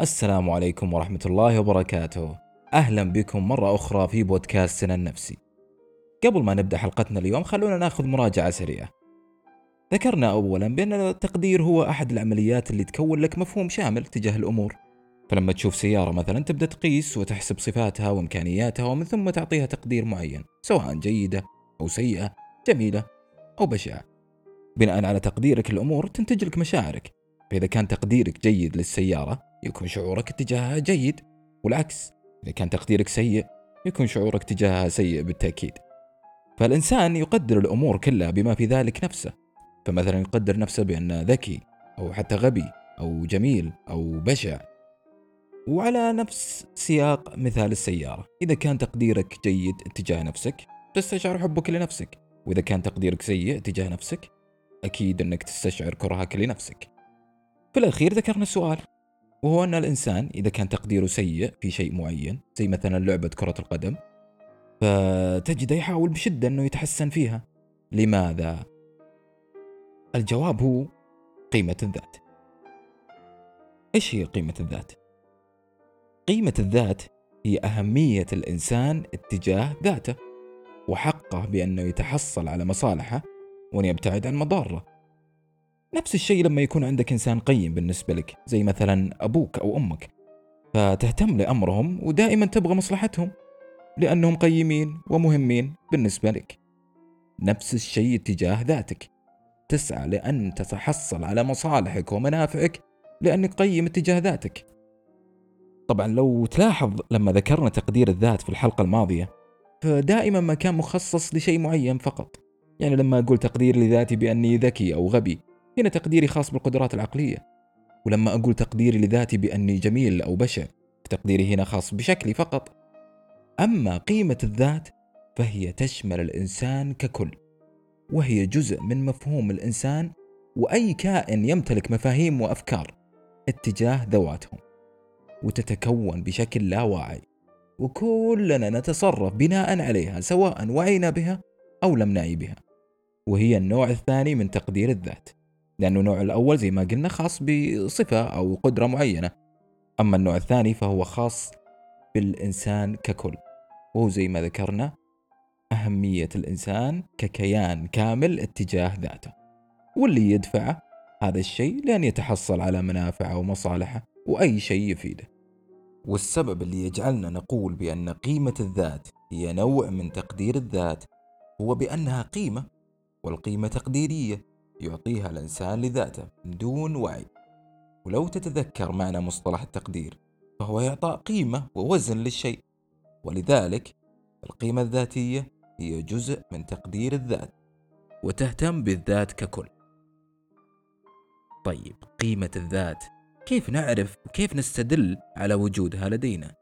السلام عليكم ورحمة الله وبركاته. أهلا بكم مرة أخرى في بودكاستنا النفسي. قبل ما نبدأ حلقتنا اليوم خلونا ناخذ مراجعة سريعة. ذكرنا أولا بأن التقدير هو أحد العمليات اللي تكون لك مفهوم شامل تجاه الأمور. فلما تشوف سيارة مثلا تبدأ تقيس وتحسب صفاتها وإمكانياتها ومن ثم تعطيها تقدير معين سواء جيدة أو سيئة جميلة أو بشعة. بناء على تقديرك للأمور تنتج لك مشاعرك. فإذا كان تقديرك جيد للسيارة يكون شعورك اتجاهها جيد والعكس إذا كان تقديرك سيء يكون شعورك تجاهها سيء بالتأكيد. فالإنسان يقدر الأمور كلها بما في ذلك نفسه. فمثلا يقدر نفسه بأنه ذكي أو حتى غبي أو جميل أو بشع. وعلى نفس سياق مثال السيارة إذا كان تقديرك جيد اتجاه نفسك تستشعر حبك لنفسك. وإذا كان تقديرك سيء اتجاه نفسك أكيد أنك تستشعر كرهك لنفسك. في الأخير ذكرنا سؤال وهو أن الإنسان إذا كان تقديره سيء في شيء معين زي مثلا لعبة كرة القدم فتجده يحاول بشدة أنه يتحسن فيها لماذا؟ الجواب هو قيمة الذات إيش هي قيمة الذات؟ قيمة الذات هي أهمية الإنسان اتجاه ذاته وحقه بأنه يتحصل على مصالحه وأن يبتعد عن مضاره نفس الشيء لما يكون عندك إنسان قيم بالنسبة لك زي مثلا أبوك أو أمك. فتهتم لأمرهم ودائما تبغى مصلحتهم لأنهم قيمين ومهمين بالنسبة لك. نفس الشيء تجاه ذاتك. تسعى لأن تتحصل على مصالحك ومنافعك لأنك قيم اتجاه ذاتك. طبعا لو تلاحظ لما ذكرنا تقدير الذات في الحلقة الماضية فدائما ما كان مخصص لشيء معين فقط. يعني لما أقول تقدير لذاتي بأني ذكي أو غبي هنا تقديري خاص بالقدرات العقلية. ولما أقول تقديري لذاتي بأني جميل أو بشع تقديري هنا خاص بشكلي فقط. أما قيمة الذات فهي تشمل الإنسان ككل وهي جزء من مفهوم الإنسان وأي كائن يمتلك مفاهيم وأفكار اتجاه ذواتهم وتتكون بشكل لا واعي وكلنا نتصرف بناء عليها سواء وعينا بها أو لم نعي بها. وهي النوع الثاني من تقدير الذات. لأنه النوع الأول زي ما قلنا خاص بصفة أو قدرة معينة. أما النوع الثاني فهو خاص بالإنسان ككل. وهو زي ما ذكرنا أهمية الإنسان ككيان كامل اتجاه ذاته. واللي يدفعه هذا الشيء لأن يتحصل على منافعه ومصالحه وأي شيء يفيده. والسبب اللي يجعلنا نقول بأن قيمة الذات هي نوع من تقدير الذات هو بأنها قيمة والقيمة تقديرية. يعطيها الإنسان لذاته من دون وعي. ولو تتذكر معنى مصطلح التقدير فهو إعطاء قيمة ووزن للشيء. ولذلك القيمة الذاتية هي جزء من تقدير الذات وتهتم بالذات ككل. طيب قيمة الذات كيف نعرف وكيف نستدل على وجودها لدينا؟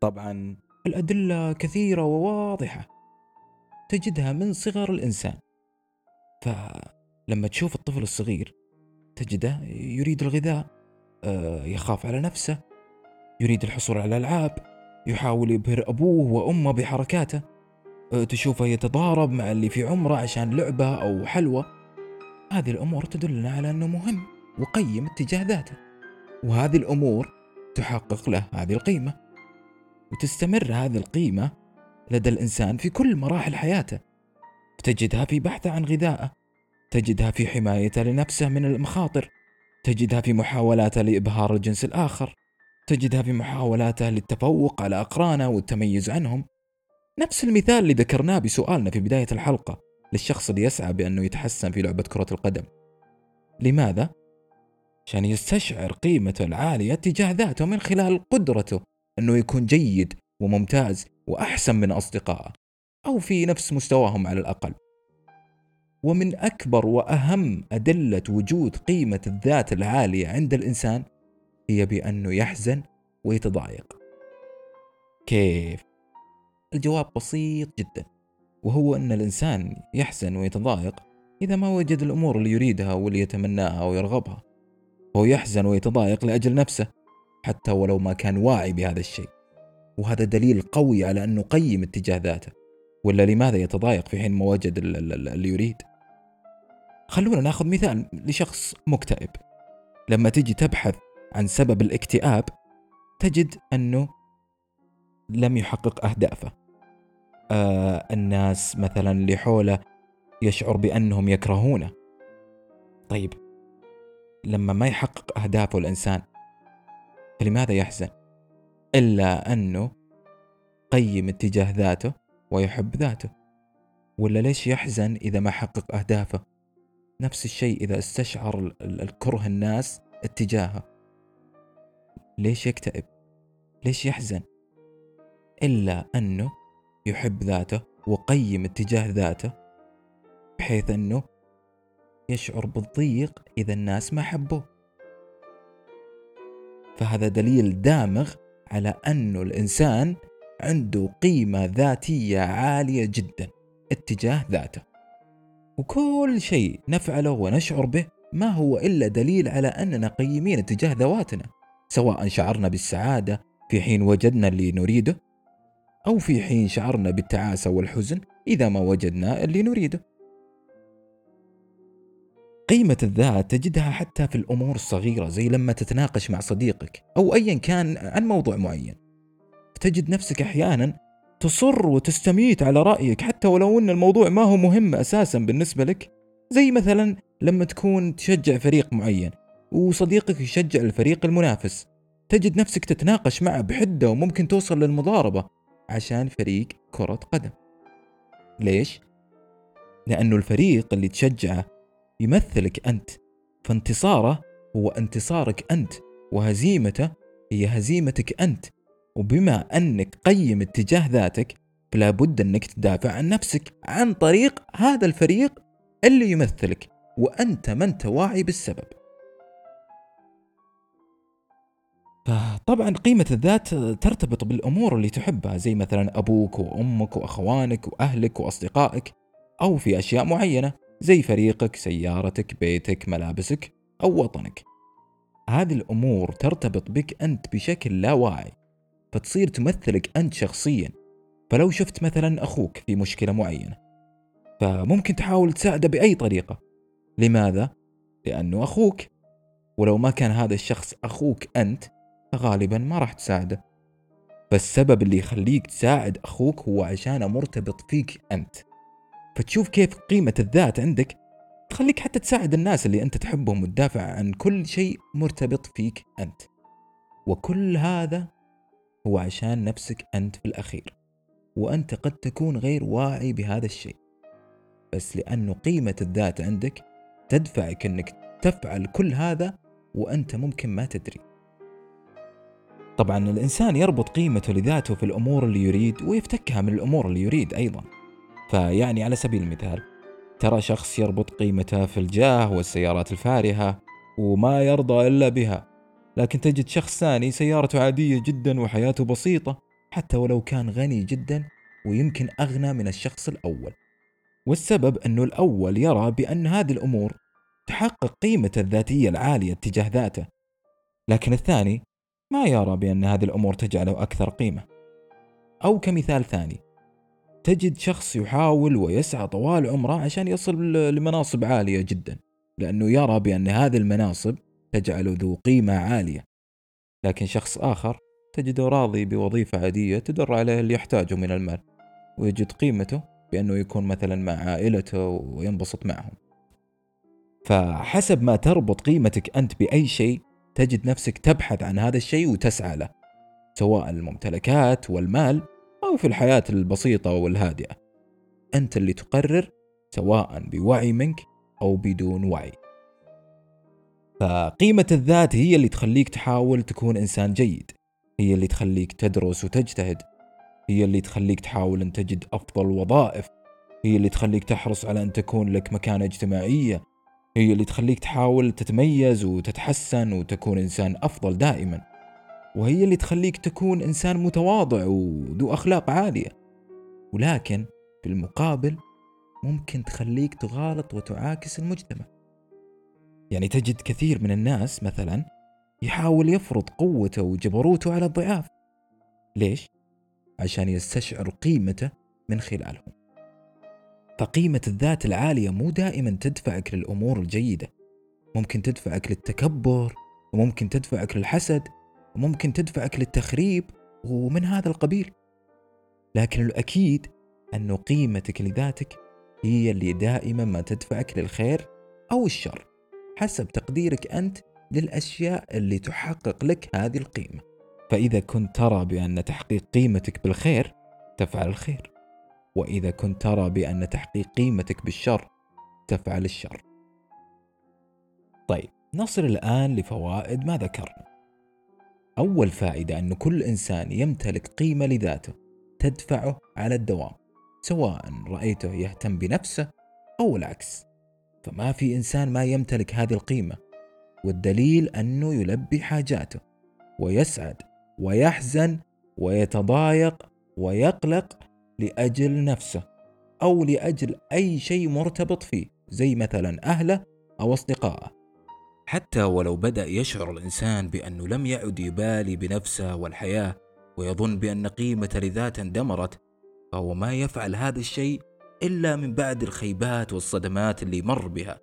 طبعا الأدلة كثيرة وواضحة تجدها من صغر الإنسان. فلما تشوف الطفل الصغير تجده يريد الغذاء آه، يخاف على نفسه يريد الحصول على الألعاب يحاول يبهر أبوه وأمه بحركاته آه، تشوفه يتضارب مع اللي في عمره عشان لعبة أو حلوة. هذه الأمور تدلنا على أنه مهم وقيم اتجاه ذاته وهذه الأمور تحقق له هذه القيمة. وتستمر هذه القيمة لدى الإنسان في كل مراحل حياته. تجدها في بحثه عن غذائه تجدها في حمايته لنفسه من المخاطر تجدها في محاولاته لإبهار الجنس الآخر تجدها في محاولاته للتفوق على أقرانه والتميز عنهم. نفس المثال اللي ذكرناه بسؤالنا في بداية الحلقة للشخص اللي يسعى بأنه يتحسن في لعبة كرة القدم. لماذا؟ عشان يستشعر قيمته العالية تجاه ذاته من خلال قدرته أنه يكون جيد وممتاز وأحسن من أصدقائه أو في نفس مستواهم على الأقل. ومن أكبر وأهم أدلة وجود قيمة الذات العالية عند الإنسان هي بأنه يحزن ويتضايق. كيف؟ الجواب بسيط جدا وهو أن الإنسان يحزن ويتضايق إذا ما وجد الأمور اللي يريدها واللي يتمناها ويرغبها. هو يحزن ويتضايق لأجل نفسه حتى ولو ما كان واعي بهذا الشيء. وهذا دليل قوي على أنه قيم اتجاه ذاته. ولا لماذا يتضايق في حين ما وجد اللي يريد؟ خلونا ناخذ مثال لشخص مكتئب. لما تجي تبحث عن سبب الاكتئاب تجد أنه لم يحقق أهدافه. آه الناس مثلا اللي حوله يشعر بأنهم يكرهونه. طيب لما ما يحقق أهدافه الإنسان فلماذا يحزن؟ إلا أنه قيم اتجاه ذاته ويحب ذاته. ولا ليش يحزن إذا ما حقق أهدافه؟ نفس الشيء إذا استشعر الكره الناس اتجاهه. ليش يكتئب؟ ليش يحزن؟ إلا أنه يحب ذاته وقيم اتجاه ذاته بحيث أنه يشعر بالضيق إذا الناس ما حبوه. فهذا دليل دامغ على أنه الإنسان عنده قيمة ذاتية عالية جدا اتجاه ذاته. وكل شيء نفعله ونشعر به ما هو إلا دليل على أننا قيمين اتجاه ذواتنا سواء شعرنا بالسعادة في حين وجدنا اللي نريده أو في حين شعرنا بالتعاسة والحزن إذا ما وجدنا اللي نريده. قيمة الذات تجدها حتى في الأمور الصغيرة زي لما تتناقش مع صديقك أو أيا كان عن موضوع معين. تجد نفسك أحيانا تصر وتستميت على رأيك حتى ولو أن الموضوع ما هو مهم أساسا بالنسبة لك؟ زي مثلا لما تكون تشجع فريق معين وصديقك يشجع الفريق المنافس تجد نفسك تتناقش معه بحدة وممكن توصل للمضاربة عشان فريق كرة قدم. ليش؟ لأنه الفريق اللي تشجعه يمثلك أنت فانتصاره هو انتصارك أنت وهزيمته هي هزيمتك أنت. وبما أنك قيم اتجاه ذاتك فلا بد أنك تدافع عن نفسك عن طريق هذا الفريق اللي يمثلك وأنت ما أنت واعي بالسبب. فطبعا قيمة الذات ترتبط بالأمور اللي تحبها زي مثلا أبوك وأمك وأخوانك وأهلك وأصدقائك أو في أشياء معينة زي فريقك سيارتك بيتك ملابسك أو وطنك. هذه الأمور ترتبط بك أنت بشكل لا واعي فتصير تمثلك أنت شخصيا. فلو شفت مثلا أخوك في مشكلة معينة فممكن تحاول تساعده بأي طريقة. لماذا؟ لأنه أخوك ولو ما كان هذا الشخص أخوك أنت فغالبا ما راح تساعده. فالسبب اللي يخليك تساعد أخوك هو عشانه مرتبط فيك أنت. فتشوف كيف قيمة الذات عندك تخليك حتى تساعد الناس اللي أنت تحبهم وتدافع عن كل شيء مرتبط فيك أنت. وكل هذا هو عشان نفسك أنت في الأخير وأنت قد تكون غير واعي بهذا الشيء. بس لأنه قيمة الذات عندك تدفعك أنك تفعل كل هذا وأنت ممكن ما تدري. طبعا الإنسان يربط قيمته لذاته في الأمور اللي يريد ويفتكها من الأمور اللي يريد أيضا. فيعني على سبيل المثال ترى شخص يربط قيمته في الجاه والسيارات الفارهة وما يرضى إلا بها. لكن تجد شخص ثاني سيارته عادية جدا وحياته بسيطة حتى ولو كان غني جدا ويمكن أغنى من الشخص الأول. والسبب أنه الأول يرى بأن هذه الأمور تحقق قيمته الذاتية العالية تجاه ذاته. لكن الثاني ما يرى بأن هذه الأمور تجعله أكثر قيمة. أو كمثال ثاني تجد شخص يحاول ويسعى طوال عمره عشان يصل لمناصب عالية جدا لأنه يرى بأن هذه المناصب تجعله ذو قيمة عالية. لكن شخص آخر تجده راضي بوظيفة عادية تدر عليه اللي يحتاجه من المال ويجد قيمته بأنه يكون مثلا مع عائلته وينبسط معهم. فحسب ما تربط قيمتك أنت بأي شيء تجد نفسك تبحث عن هذا الشيء وتسعى له سواء الممتلكات والمال أو في الحياة البسيطة والهادئة. أنت اللي تقرر سواء بوعي منك أو بدون وعي. فقيمة الذات هي اللي تخليك تحاول تكون إنسان جيد. هي اللي تخليك تدرس وتجتهد. هي اللي تخليك تحاول أن تجد أفضل وظائف. هي اللي تخليك تحرص على أن تكون لك مكانة اجتماعية. هي اللي تخليك تحاول تتميز وتتحسن وتكون إنسان أفضل دائما. وهي اللي تخليك تكون إنسان متواضع وذو أخلاق عالية. ولكن في المقابل ممكن تخليك تغالط وتعاكس المجتمع. يعني تجد كثير من الناس مثلا يحاول يفرض قوته وجبروته على الضعاف. ليش؟ عشان يستشعر قيمته من خلالهم فقيمة الذات العالية مو دائما تدفعك للأمور الجيدة. ممكن تدفعك للتكبر وممكن تدفعك للحسد وممكن تدفعك للتخريب ومن هذا القبيل. لكن الأكيد أن قيمتك لذاتك هي اللي دائما ما تدفعك للخير أو الشر. حسب تقديرك أنت للأشياء اللي تحقق لك هذه القيمة. فإذا كنت ترى بأن تحقيق قيمتك بالخير تفعل الخير. وإذا كنت ترى بأن تحقيق قيمتك بالشر تفعل الشر. طيب نصل الآن لفوائد ما ذكرنا. أول فائدة أن كل إنسان يمتلك قيمة لذاته تدفعه على الدوام سواء رأيته يهتم بنفسه أو العكس. فما في إنسان ما يمتلك هذه القيمة. والدليل أنه يلبي حاجاته ويسعد ويحزن ويتضايق ويقلق لأجل نفسه أو لأجل أي شيء مرتبط فيه زي مثلا أهله أو أصدقائه. حتى ولو بدأ يشعر الإنسان بأنه لم يعد يبالي بنفسه والحياة ويظن بأن قيمة لذاته اندمرت فهو ما يفعل هذا الشيء إلا من بعد الخيبات والصدمات اللي مر بها.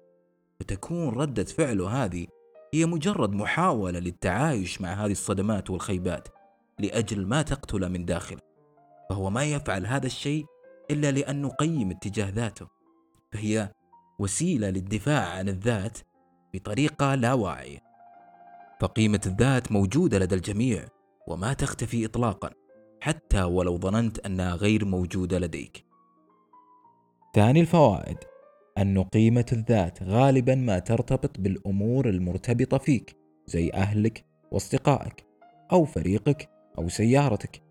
فتكون ردة فعله هذه هي مجرد محاولة للتعايش مع هذه الصدمات والخيبات لأجل ما تقتل من داخله فهو ما يفعل هذا الشيء إلا لأنه قيم اتجاه ذاته. فهي وسيلة للدفاع عن الذات بطريقة لا واعية. فقيمة الذات موجودة لدى الجميع وما تختفي إطلاقا حتى ولو ظننت أنها غير موجودة لديك. ثاني الفوائد. أن قيمة الذات غالبا ما ترتبط بالأمور المرتبطة فيك زي أهلك وأصدقائك أو فريقك أو سيارتك.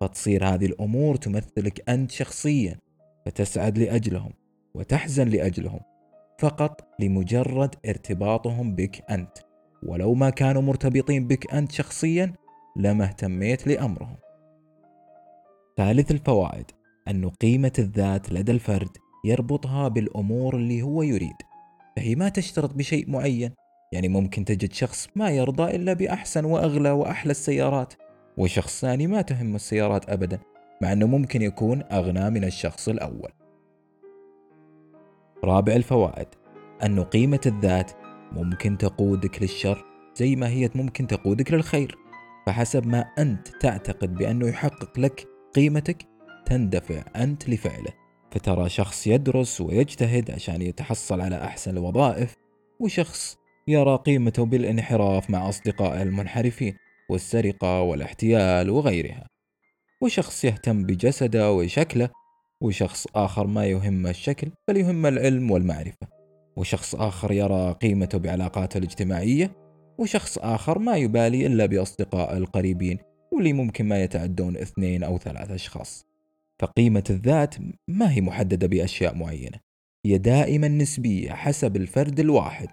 فتصير هذه الأمور تمثلك أنت شخصيا فتسعد لأجلهم وتحزن لأجلهم فقط لمجرد ارتباطهم بك أنت. ولو ما كانوا مرتبطين بك أنت شخصيا لما اهتميت لأمرهم. ثالث الفوائد. أن قيمة الذات لدى الفرد يربطها بالأمور اللي هو يريد فهي ما تشترط بشيء معين يعني ممكن تجد شخص ما يرضى إلا بأحسن وأغلى وأحلى السيارات وشخص ثاني ما تهم السيارات أبدا مع أنه ممكن يكون أغنى من الشخص الأول. رابع الفوائد أن قيمة الذات ممكن تقودك للشر زي ما هي ممكن تقودك للخير فحسب ما أنت تعتقد بأنه يحقق لك قيمتك تندفع أنت لفعله. فترى شخص يدرس ويجتهد عشان يتحصل على أحسن الوظائف وشخص يرى قيمته بالانحراف مع أصدقائه المنحرفين والسرقة والاحتيال وغيرها. وشخص يهتم بجسده وشكله وشخص آخر ما يهمه الشكل بل يهمه العلم والمعرفة. وشخص آخر يرى قيمته بعلاقاته الاجتماعية وشخص آخر ما يبالي إلا بأصدقائه القريبين واللي ممكن ما يتعدون اثنين أو ثلاث أشخاص. فقيمة الذات ما هي محددة بأشياء معينة هي دائما نسبية حسب الفرد الواحد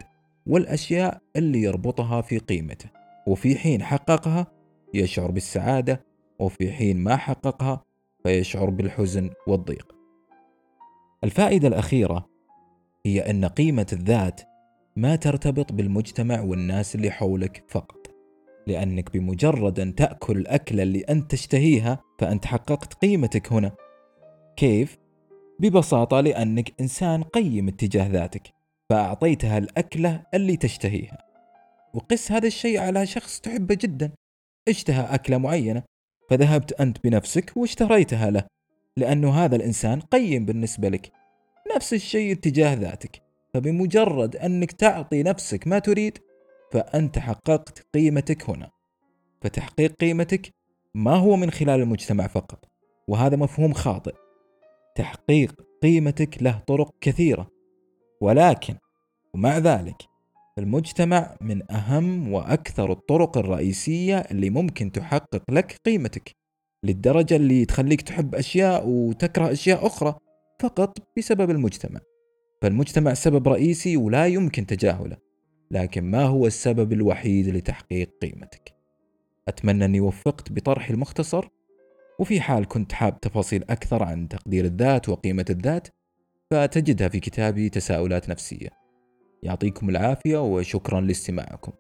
والأشياء اللي يربطها في قيمته وفي حين حققها يشعر بالسعادة وفي حين ما حققها فيشعر بالحزن والضيق. الفائدة الأخيرة هي أن قيمة الذات ما ترتبط بالمجتمع والناس اللي حولك فقط. لأنك بمجرد أن تأكل الأكلة اللي أنت تشتهيها فأنت حققت قيمتك هنا. كيف؟ ببساطة لأنك إنسان قيم اتجاه ذاتك فأعطيتها الأكلة اللي تشتهيها. وقس هذا الشيء على شخص تحبه جدا. اشتهى أكلة معينة فذهبت أنت بنفسك واشتريتها له لأنه هذا الإنسان قيم بالنسبة لك. نفس الشيء اتجاه ذاتك فبمجرد أنك تعطي نفسك ما تريد فأنت حققت قيمتك هنا. فتحقيق قيمتك ما هو من خلال المجتمع فقط وهذا مفهوم خاطئ. تحقيق قيمتك له طرق كثيرة. ولكن ومع ذلك المجتمع من أهم وأكثر الطرق الرئيسية اللي ممكن تحقق لك قيمتك للدرجة اللي تخليك تحب أشياء وتكره أشياء أخرى فقط بسبب المجتمع. فالمجتمع سبب رئيسي ولا يمكن تجاهله. لكن ما هو السبب الوحيد لتحقيق قيمتك؟ أتمنى أني وفقت بطرحي المختصر وفي حال كنت حاب تفاصيل أكثر عن تقدير الذات وقيمة الذات فتجدها في كتابي تساؤلات نفسية. يعطيكم العافية وشكرا لاستماعكم.